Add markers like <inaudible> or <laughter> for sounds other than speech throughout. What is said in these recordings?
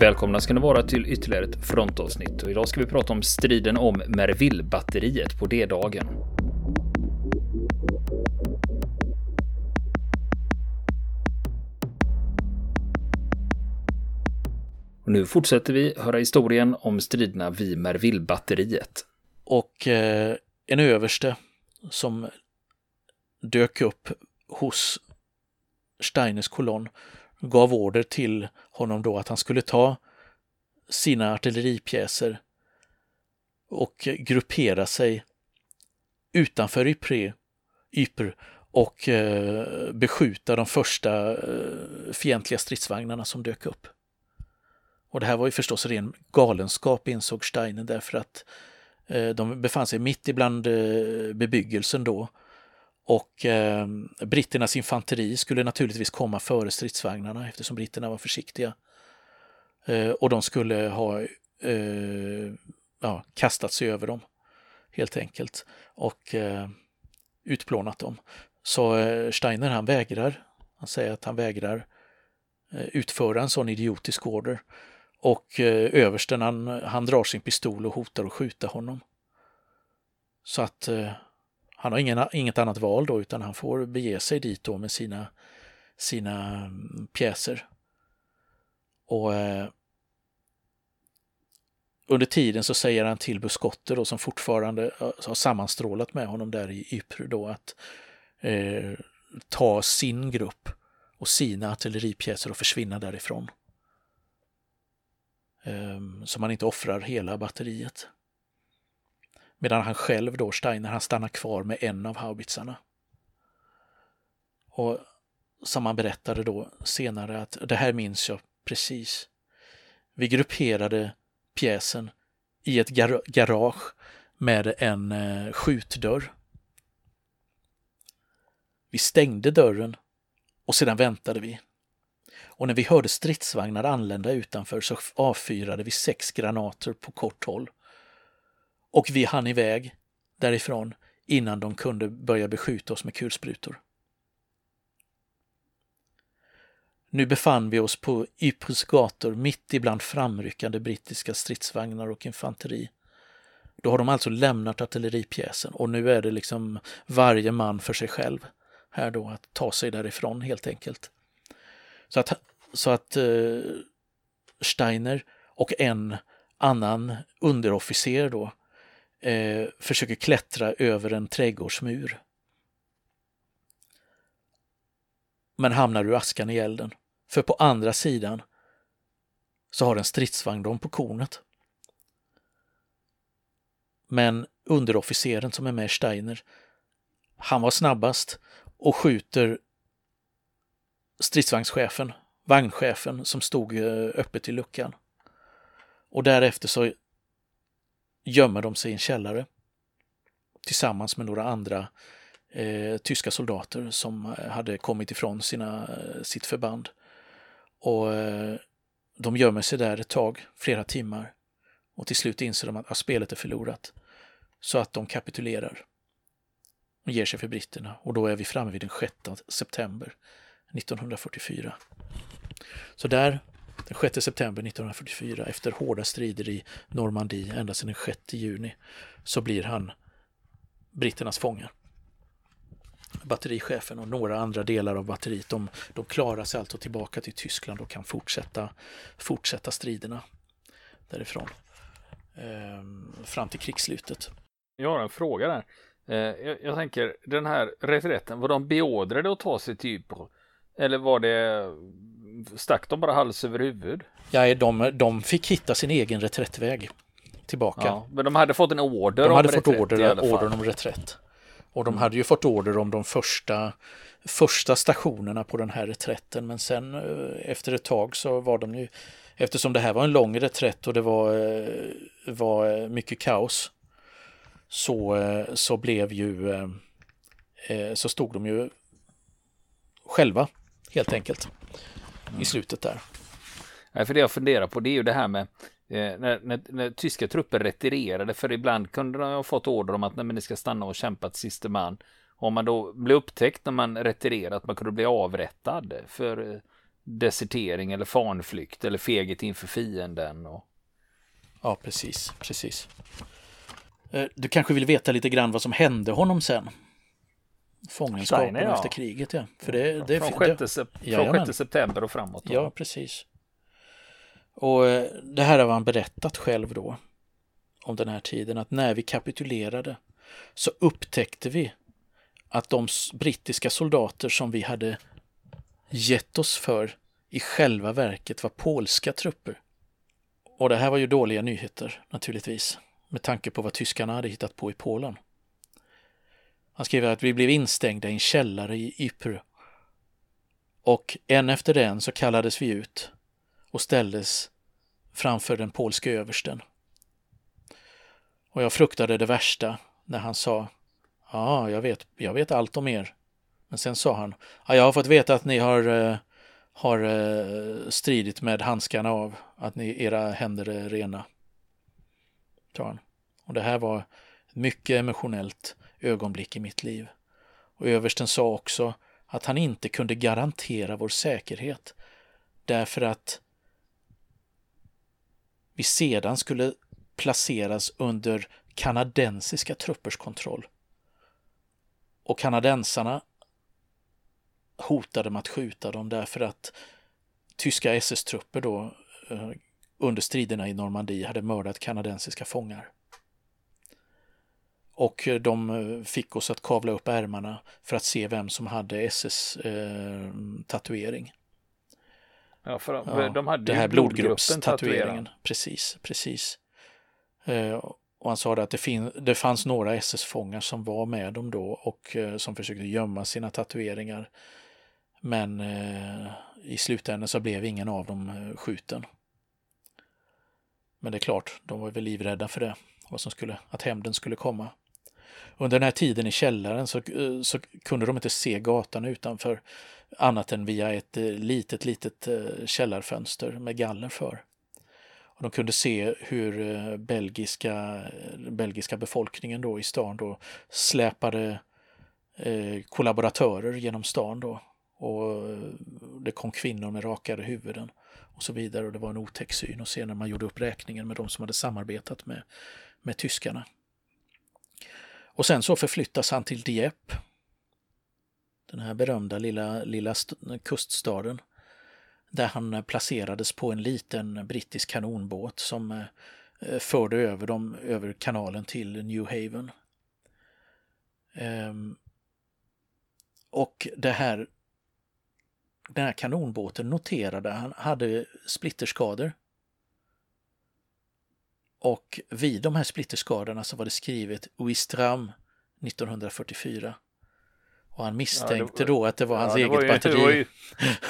Välkomna ska ni vara till ytterligare ett frontavsnitt och idag ska vi prata om striden om Merville-batteriet på D-dagen. Och nu fortsätter vi höra historien om striderna vid Merville-batteriet. Och eh, en överste som dök upp hos Steiners kolonn gav order till honom då att han skulle ta sina artilleripjäser och gruppera sig utanför Ypres, Ypres och eh, beskjuta de första eh, fientliga stridsvagnarna som dök upp. Och det här var ju förstås ren galenskap insåg Steiner därför att eh, de befann sig mitt ibland eh, bebyggelsen då och eh, britternas infanteri skulle naturligtvis komma före stridsvagnarna eftersom britterna var försiktiga. Eh, och de skulle ha eh, ja, kastat sig över dem helt enkelt och eh, utplånat dem. Så eh, Steiner han vägrar, han säger att han vägrar eh, utföra en sån idiotisk order. Och eh, översten han, han drar sin pistol och hotar att skjuta honom. Så att eh, han har ingen, inget annat val då utan han får bege sig dit då med sina, sina mm, pjäser. Och eh, under tiden så säger han till Buskotter då som fortfarande eh, har sammanstrålat med honom där i Ypres då att eh, ta sin grupp och sina artilleripjäser och försvinna därifrån. Eh, så man inte offrar hela batteriet. Medan han själv då, Steiner, han stannar kvar med en av haubitsarna. Och som han berättade då senare att det här minns jag precis. Vi grupperade pjäsen i ett gar garage med en eh, skjutdörr. Vi stängde dörren och sedan väntade vi. Och när vi hörde stridsvagnar anlända utanför så avfyrade vi sex granater på kort håll och vi hann iväg därifrån innan de kunde börja beskjuta oss med kulsprutor. Nu befann vi oss på Ypres gator mitt ibland framryckande brittiska stridsvagnar och infanteri. Då har de alltså lämnat artilleripjäsen och nu är det liksom varje man för sig själv här då att ta sig därifrån helt enkelt. Så att, så att eh, Steiner och en annan underofficer då eh, försöker klättra över en trädgårdsmur. Men hamnar ur askan i elden. För på andra sidan så har en stridsvagn dem på kornet. Men underofficeren som är med Steiner, han var snabbast och skjuter stridsvagnschefen, vagnchefen som stod eh, öppet i luckan. Och därefter så gömmer de sig i en källare tillsammans med några andra eh, tyska soldater som eh, hade kommit ifrån sina, eh, sitt förband. Och eh, de gömmer sig där ett tag, flera timmar. Och till slut inser de att, att spelet är förlorat. Så att de kapitulerar och ger sig för britterna. Och då är vi framme vid den 6 september 1944. Så där den 6 september 1944, efter hårda strider i Normandie ända sedan den 6 juni, så blir han britternas fångar. Batterichefen och några andra delar av batteriet, de, de klarar sig alltså tillbaka till Tyskland och kan fortsätta, fortsätta striderna därifrån. eh, fram till krigsslutet. Jag har en fråga där. Eh, jag, jag, tänker, den här reträtten, var de beordrade att ta sig till Ypres? Eller var det stack de bara hals över huvud? Ja, de, de fick hitta sin egen reträttväg tillbaka. Ja, men de hade fått en order de om hade reträtt fått order, order om reträtt. Och de mm. hade ju fått order om de första, första stationerna på den här reträtten men sen eh, efter ett tag så var de ju Eftersom det här var en lång reträtt och det var, eh, var eh, mycket kaos så, så blev ju så stod de ju själva helt enkelt i slutet där. Nej, för det jag funderar på det är ju det här med eh, när, när, när, tyska trupper retirerade, för ibland kunde de ha fått order om att nej, men ni ska stanna och kämpa till sista man. Om man då blev upptäckt när man retirerade att man kunde bli avrättad för eh, desertering eller fanflykt eller feghet inför fienden. Och... Ja, precis, precis. Eh, du kanske vill veta lite grann vad som hände honom sen? Fångenskapen ja. efter kriget, ja. För det, det, från 6 sep september och framåt. Då. Ja, precis. Och eh, det här har han berättat själv då om den här tiden att när vi kapitulerade så upptäckte vi att de brittiska soldater som vi hade gett oss för i själva verket var polska trupper. Och det här var ju dåliga nyheter naturligtvis med tanke på vad tyskarna hade hittat på i Polen. Han skriver att vi blev instängda i en källare i Ypres och en efter en så kallades vi ut och ställdes framför den polske översten. Och jag fruktade det värsta när han sa Ja, jag vet, jag vet allt om er. Men sen sa han ja, Jag har fått veta att ni har, eh, har eh, stridit med handskarna av, att ni, era händer är rena. Sa han. Och det här var mycket emotionellt ögonblick i mitt liv. Och översten sa också att han inte kunde garantera vår säkerhet därför att vi sedan skulle placeras under kanadensiska truppers kontroll. Och kanadensarna hotade med att skjuta dem därför att tyska SS-trupper då eh, under striderna i Normandie hade mördat kanadensiska fångar. Och de eh, fick oss att kavla upp ärmarna för att se vem som hade SS-tatuering. Eh, ja, för ja, de hade det här blodgruppstatueringen. Precis, precis. Eh, och han sa att det, fin det fanns några SS-fångar som var med dem då och eh, som försökte gömma sina tatueringar. Men i slutändan så blev ingen av dem skjuten. Men det är klart, de var väl livrädda för det, vad som skulle, att hämnden skulle komma. Under den här tiden i källaren så, eh, så kunde de inte se gatan utanför annat än via ett eh, litet, litet eh, källarfönster med galler för. Och de kunde se hur belgiska, belgiska befolkningen då i stan då släpade eh, kollaboratörer genom stan då. Och det kom kvinnor med rakade huvuden och så vidare. Och det var en otäck syn att se när man gjorde upp räkningen med de som hade samarbetat med, med tyskarna. Och sen så förflyttas han till Dieppe. Den här berömda lilla, lilla kuststaden. Där han eh, placerades på en liten brittisk kanonbåt som eh, eh, förde över dem över kanalen till New Haven. Ehm, och det här, den här kanonbåten noterade han hade splitterskador och vid de här splitterskadorna så var det skrivet Ouistram 1944. Och han misstänkte ja, var, då att det var hans ja, eget var ju, batteri. Ju,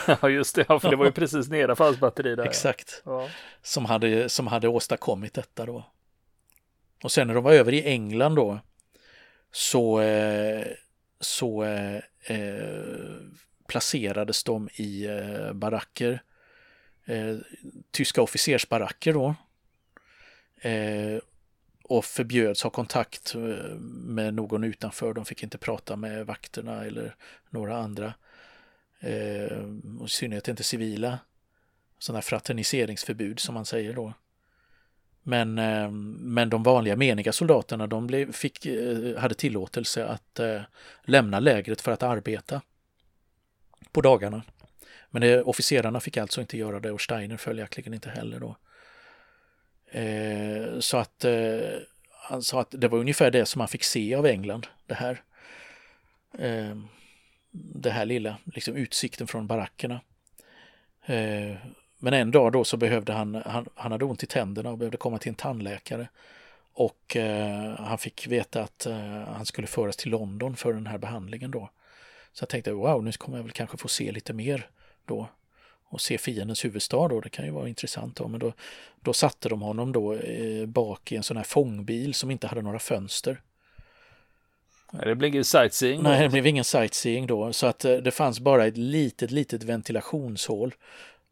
<laughs> ja just det, för det var ju <laughs> precis nedanför hans batteri där. Exakt. Ja. Som, hade, som hade åstadkommit detta då. Och sen när de var över i England då så, eh, så eh, eh, placerades de i eh, baracker, eh, tyska officersbaracker då, Eh, och förbjöds ha kontakt eh, med någon utanför. De fick inte prata med vakterna eller några andra. Eh, och I synnerhet inte civila. Sådana fraterniseringsförbud som man säger då. Men, eh, men de vanliga meniga soldaterna de blev, fick, eh, hade tillåtelse att eh, lämna lägret för att arbeta på dagarna. Men det, officerarna fick alltså inte göra det och Steiner följaktligen inte heller då. Eh, så att eh, han sa att det var ungefär det som han fick se av England, det här. Eh, det här lilla, liksom utsikten från barackerna. Eh, men en dag då så behövde han, han, han hade ont i tänderna och behövde komma till en tandläkare. Och eh, han fick veta att eh, han skulle föras till London för den här behandlingen då. Så jag tänkte wow, nu kommer jag väl kanske få se lite mer då och se fiendens huvudstad då, det kan ju vara intressant då, men då, då satte de honom då eh, bak i en sån här fångbil som inte hade några fönster. Nej, det blev ingen sightseeing? Nej, det blev ingen sightseeing då, så att eh, det fanns bara ett litet, litet ventilationshål.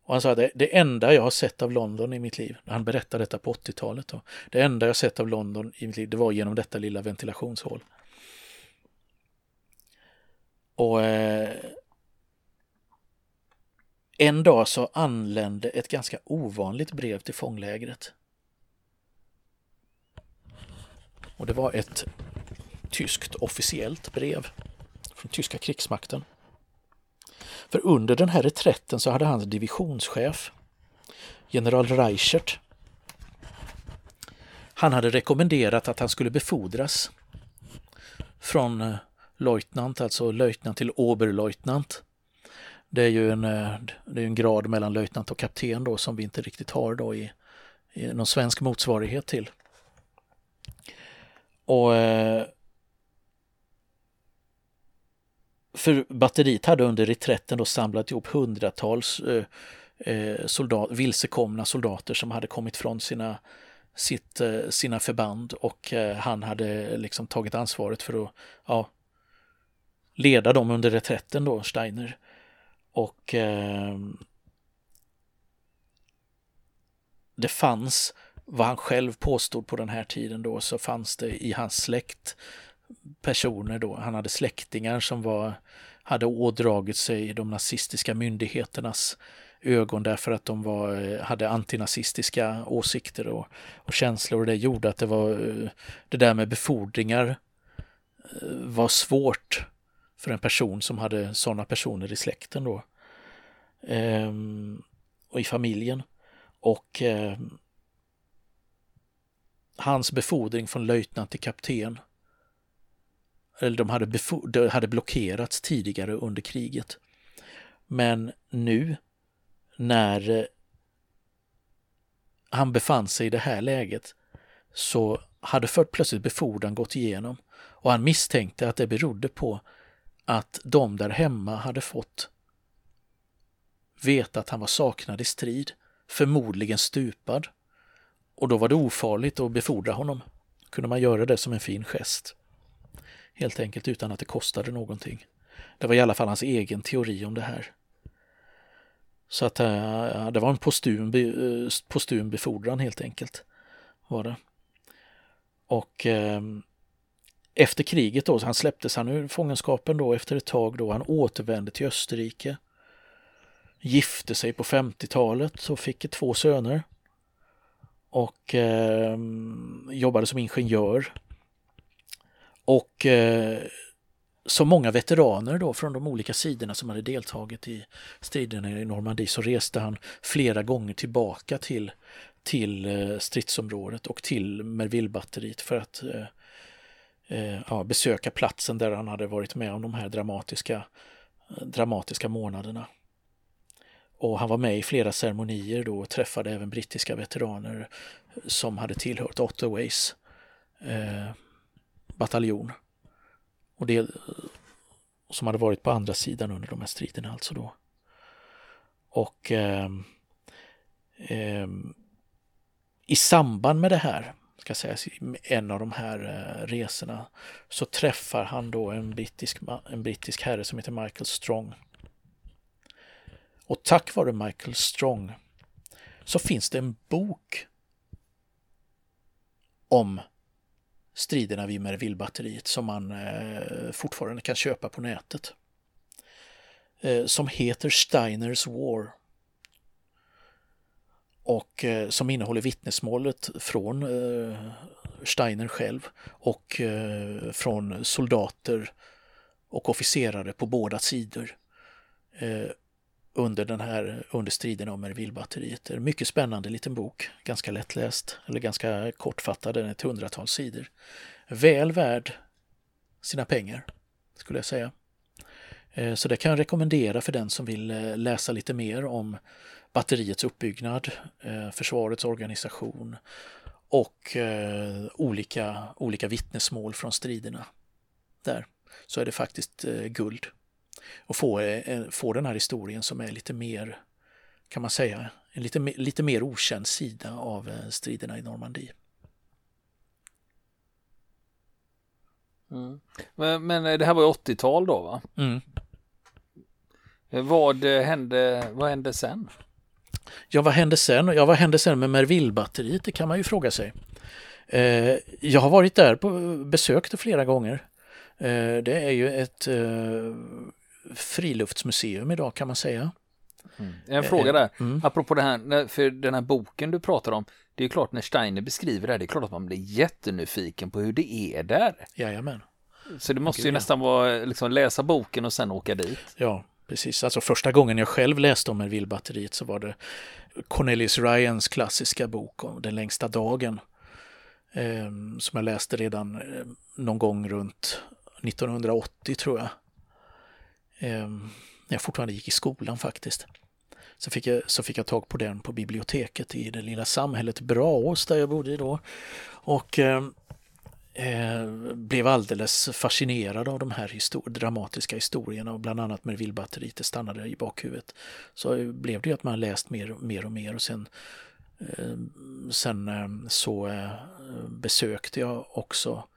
Och han sa att det, det enda jag har sett av London i mitt liv, han berättade detta på 80-talet då, det enda jag sett av London i mitt liv, det var genom detta lilla ventilationshål. Och eh, en dag så anlände ett ganska ovanligt brev till fånglägret. Och det var ett tyskt officiellt brev från tyska krigsmakten. För under den här reträtten så hade hans divisionschef, general Reichert, han hade rekommenderat att han skulle befordras från eh, löjtnant, alltså löjtnant till oberleutnant. Det är ju en, eh, det är en grad mellan löjtnant och kapten då som vi inte riktigt har då i, i någon svensk motsvarighet till. Och eh, för batteriet hade under reträtten då samlat ihop hundratals eh, soldat, vilsekomna soldater som hade kommit från sina sitt, sina förband och han hade liksom tagit ansvaret för att ja, leda dem under reträtten då, Steiner. Och eh, det fanns, vad han själv påstod på den här tiden då, så fanns det i hans släkt personer då, han hade släktingar som var, hade ådragit sig de nazistiska myndigheternas ögon därför att de var, eh, hade antinazistiska åsikter och, och känslor. Och det gjorde att det var eh, det där med befordringar eh, var svårt för en person som hade sådana personer i släkten då. Ehm, och i familjen. Och eh, hans befordring från löjtnant till kapten eller de hade, de hade blockerats tidigare under kriget. Men nu när eh, han befann sig i det här läget så hade för plötsligt befordran gått igenom och han misstänkte att det berodde på att de där hemma hade fått veta att han var saknad i strid, förmodligen stupad. Och då var det ofarligt att befordra honom. Kunde man göra det som en fin gest. Helt enkelt utan att det kostade någonting. Det var i alla fall hans egen teori om det här. Så att eh, det var en postum, eh, postum befordran helt enkelt. Var det. Och eh, efter kriget då, så han släpptes han ur fångenskapen då efter ett tag då. Han återvände till Österrike. Gifte sig på 50-talet och fick två söner. Och eh, jobbade som ingenjör. Och eh, som många veteraner då från de olika sidorna som hade deltagit i striderna i Normandie så reste han flera gånger tillbaka till, till eh, stridsområdet och till Mervillebatteriet för att eh, eh, ja, besöka platsen där han hade varit med om de här dramatiska, eh, dramatiska månaderna. Och han var med i flera ceremonier då och träffade även brittiska veteraner som hade tillhört Ottoways eh, bataljon. Och det som hade varit på andra sidan under de här striderna alltså då. Och eh, eh, i samband med det här, ska sägas, en av de här eh, resorna så träffar han då en brittisk, en brittisk herre som heter Michael Strong. Och tack vare Michael Strong så finns det en bok om striderna vid Mervillebatteriet som man eh, fortfarande kan köpa på nätet. Eh, som heter Steiners War. Och eh, som innehåller vittnesmålet från eh, Steiner själv och eh, från soldater och officerare på båda sidor eh, under den här under striden om Ervillbatteriet. En mycket spännande liten bok, ganska lättläst eller ganska kortfattad, den är ett hundratal sidor. Väl värd sina pengar, skulle jag säga. Eh, så det kan jag rekommendera för den som vill eh, läsa lite mer om batteriets uppbyggnad, eh, försvarets organisation och olika, olika vittnesmål från striderna. Där så är det faktiskt guld och få, eh, få den här historien som är lite mer, kan man säga, en lite, lite mer okänd sida av eh, striderna i Normandie. Mm. Men, men, eh, det här var 80-tal då va? Mm. Vad hände, vad hände sen? Ja, vad hände sen? Ja, vad hände sen med Merville-batteriet? Det kan man ju fråga sig. Eh, jag har varit där på besökt det flera gånger. Eh, det är ju ett eh, friluftsmuseum idag kan man säga. Mm. En fråga där, mm. apropå det här, för den här boken du pratar om, det är klart när Steiner beskriver det här, det är klart att man blir jättenyfiken på hur det är där. Jajamän. Så det måste ju nästan vara liksom läsa boken och sen åka dit. Ja, precis. Alltså första gången jag själv läste om Melvillebatteriet så var det Cornelius Ryans klassiska bok om Den längsta dagen. Eh, som jag läste redan eh, någon gång runt 1980 tror jag. Eh, när jag fortfarande gick i skolan faktiskt. Så fick, jag, så fick jag tag på den på biblioteket i det lilla samhället Braås där jag bodde då. Och eh, eh, blev alldeles fascinerad av de här histor dramatiska historierna och bland annat med villbatteriet stannade i bakhuvudet. Så blev det ju att man läst mer, mer och mer och sen, eh, sen eh, så eh, besökte jag också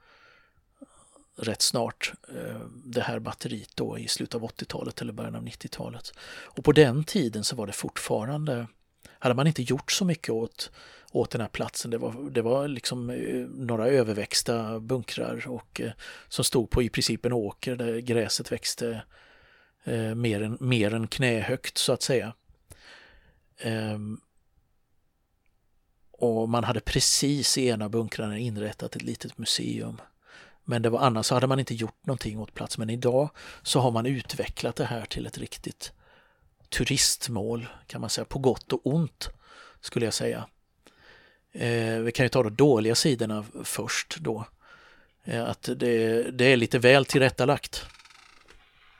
rätt snart eh, det här batteriet då i slutet av 80-talet eller början av 90-talet. Och på den tiden så var det fortfarande, hade man inte gjort så mycket åt, åt den här platsen. Det var, det var liksom eh, några överväxta bunkrar och, eh, som stod på i princip en åker där gräset växte eh, mer, än, mer än knähögt så att säga. Eh, och man hade precis i ena bunkrarna inrättat ett litet museum. Men det var annars så hade man inte gjort någonting åt platsen. Men idag så har man utvecklat det här till ett riktigt turistmål kan man säga, på gott och ont skulle jag säga. Eh, vi kan ju ta de dåliga sidorna först då. Eh, att det, det, är lite väl tillrättalagt.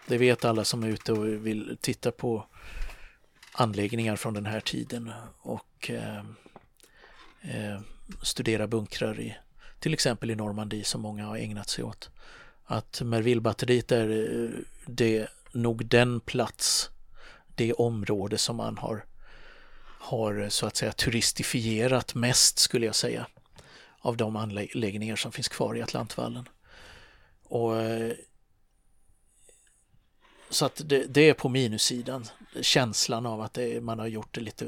Det vet alla som är ute och vill titta på anläggningar från den här tiden och eh, eh studera bunkrar i till exempel i Normandie som många har ägnat sig åt. Att Mervillebatteriet är eh, det nog den plats, det område som man har, har så att säga turistifierat mest skulle jag säga av de anläggningar som finns kvar i Atlantvallen. Och, eh, så att det, det, är på minussidan, känslan av att det, man har gjort det lite,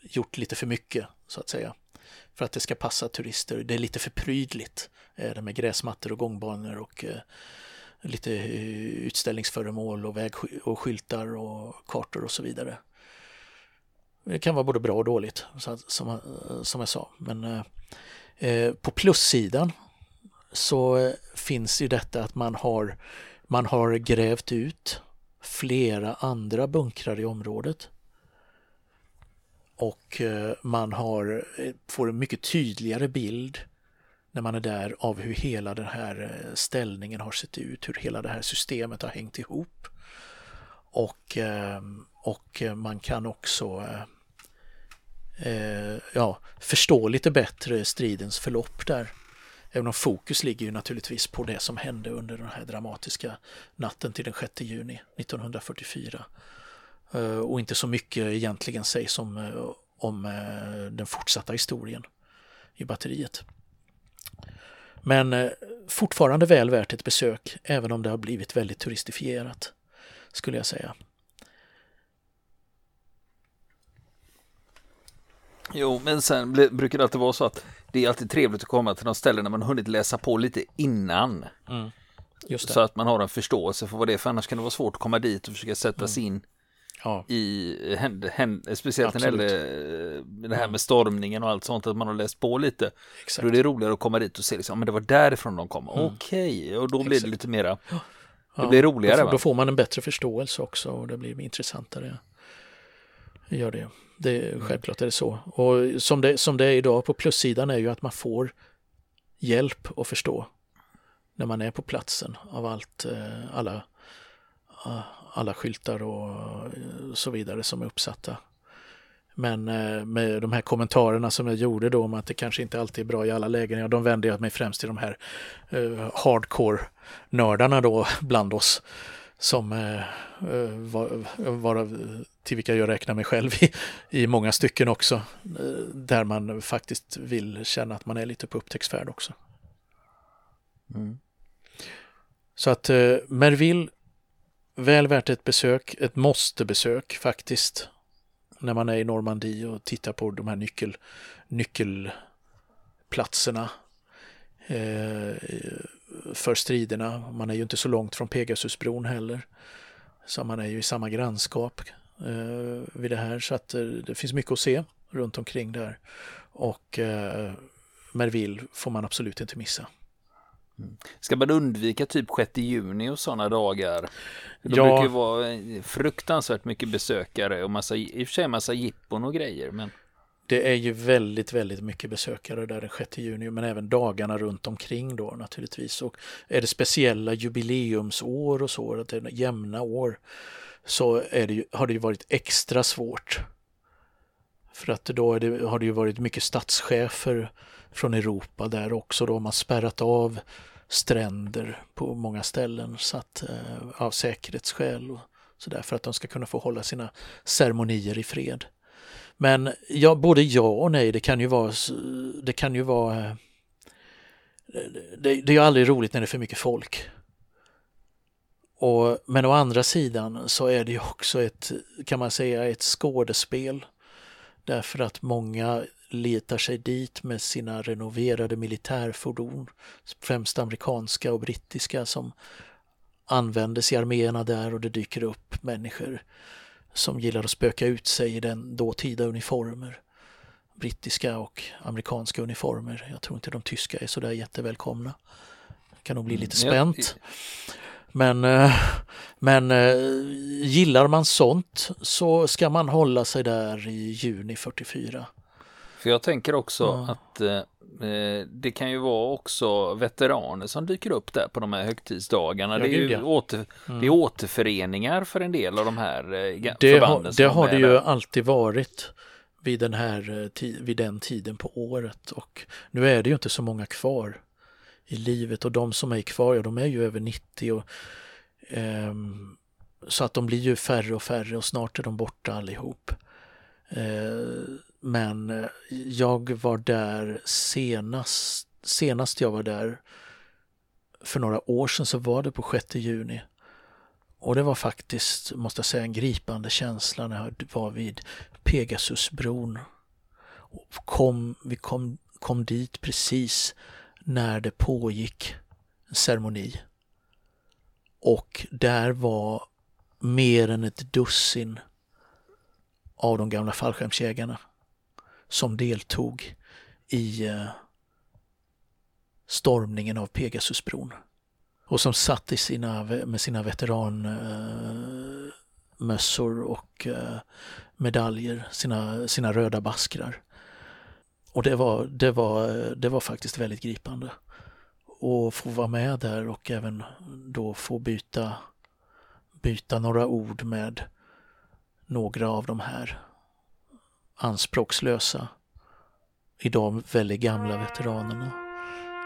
gjort lite för mycket så att säga för att det ska passa turister. Det är lite för prydligt eh, det med gräsmattor och gångbanor och eh, lite utställningsföremål och väg och skyltar och kartor och så vidare. Det kan vara både bra och dåligt som, som jag sa. Men eh, eh, på plussidan så eh, finns ju detta att man har, man har grävt ut flera andra bunkrar i området och man har, får en mycket tydligare bild när man är där av hur hela den här ställningen har sett ut, hur hela det här systemet har hängt ihop. Och, och man kan också Eh, ja, förstå lite bättre stridens förlopp där. Även om fokus ligger ju naturligtvis på det som hände under den här dramatiska natten till den 6 juni 1944. Eh, och inte så mycket egentligen sägs om, eh, om eh, den fortsatta historien i batteriet. Men eh, fortfarande väl värt ett besök, även om det har blivit väldigt turistifierat, skulle jag säga. Jo, men sen brukar det alltid vara så att det är alltid trevligt att komma till de ställen där man hunnit läsa på lite innan. Mm, så att man har en förståelse för vad det är, för annars kan det vara svårt att komma dit och försöka sätta mm. sig in ja. i händ, händ, speciellt när det gäller det här med stormningen och allt sånt, att man har läst på lite. Exakt. Då är det roligare att komma dit och se, liksom, men det var därifrån de kom. Mm. Okej, okay. och då blir det lite mera, det ja. blir roligare. Då, då, får man en bättre förståelse också och det blir intressantare. Gör det det. Självklart är det så. Och som det, som det är idag på plussidan är ju att man får hjälp att förstå när man är på platsen av allt, eh, alla eh, alla skyltar och eh, så vidare som är uppsatta. Men med de här kommentarerna som jag gjorde då om att det kanske inte alltid är bra i alla lägen, ja, de vände jag mig främst till de här uh, hardcore-nördarna då bland oss som uh, var, var, till vilka jag räknar mig själv <laughs> i, i många stycken också, uh, där man faktiskt vill känna att man är lite på upptäcktsfärd också. Mm. Så att Merville väl värt ett besök, ett måste-besök faktiskt. När man är i Normandie och tittar på de här nyckel, nyckelplatserna eh, för striderna. Man är ju inte så långt från Pegasusbron heller. Så man är ju i samma grannskap eh, vid det här så att eh, det finns mycket att se runt omkring där. Och eh, Merville får man absolut inte missa. Mm. Ska man undvika typ 6 juni och sådana dagar? Det ja. brukar ju vara fruktansvärt mycket besökare och massa, i och för sig massa jippon och grejer. Men... Det är ju väldigt, väldigt mycket besökare där den 6 juni, men även dagarna runt omkring då naturligtvis. Och är det speciella jubileumsår och så, att det är jämna år, så är det ju, har det ju varit extra svårt. För att då det, har det ju varit mycket statschefer från Europa där också. Då har man spärrat av stränder på många ställen så att, eh, av säkerhetsskäl och så där för att de ska kunna få hålla sina ceremonier i fred. Men ja, både ja och nej, det kan ju vara, det kan ju vara eh, det, det är aldrig roligt när det är för mycket folk. Och, men å andra sidan så är det ju också ett, kan man säga, ett skådespel. Därför att många letar sig dit med sina renoverade militärfordon, främst amerikanska och brittiska som användes i arméerna där och det dyker upp människor som gillar att spöka ut sig i den dåtida uniformer. Brittiska och amerikanska uniformer. Jag tror inte de tyska är sådär jättevälkomna. Det kan nog bli lite mm, spänt. Men, eh, men eh, gillar man sånt så ska man hålla sig där i juni 44. För jag tänker också ja. att eh, eh, det kan ju vara också veteraner som dyker upp där på de här högtidsdagarna. Ja, det, är ju ja. åter, mm. det är återföreningar för en del av de här eh, det förbanden. Har, det har det ju alltid varit vid den, här, eh, vid den tiden på året och nu är det ju inte så många kvar i livet och de som är kvar, ja de är ju över 90 och um, så att de blir ju färre och färre och snart är de borta allihop. Uh, men eh, jag var där senast, senast jag var där för några år sedan så var det på 6 juni. Och det var faktiskt, måste jag säga, en gripande känsla när jag var vid Pegasusbron. Kom, vi kom, kom dit precis när det pågick en ceremoni. Och där var mer än ett dussin av de gamla fallskärmsjägarna som deltog i eh, stormningen av Pegasusbron och som satt i sina, med sina veteranmössor eh, och eh, medaljer, sina, sina röda baskrar. Och det var, det, var, det var faktiskt väldigt gripande. Och få vara med där och även då få byta, byta några ord med några av de här anspråkslösa, idag väldigt gamla veteranerna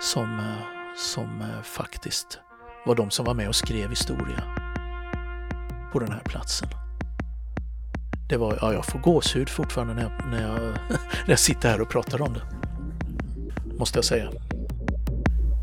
som, eh, som eh, faktiskt var de som var med och skrev historia på den här platsen. Det var, ja, jag får gåshud fortfarande när jag, när jag, <laughs> när jag sitter här och pratar om det. Måste jag säga.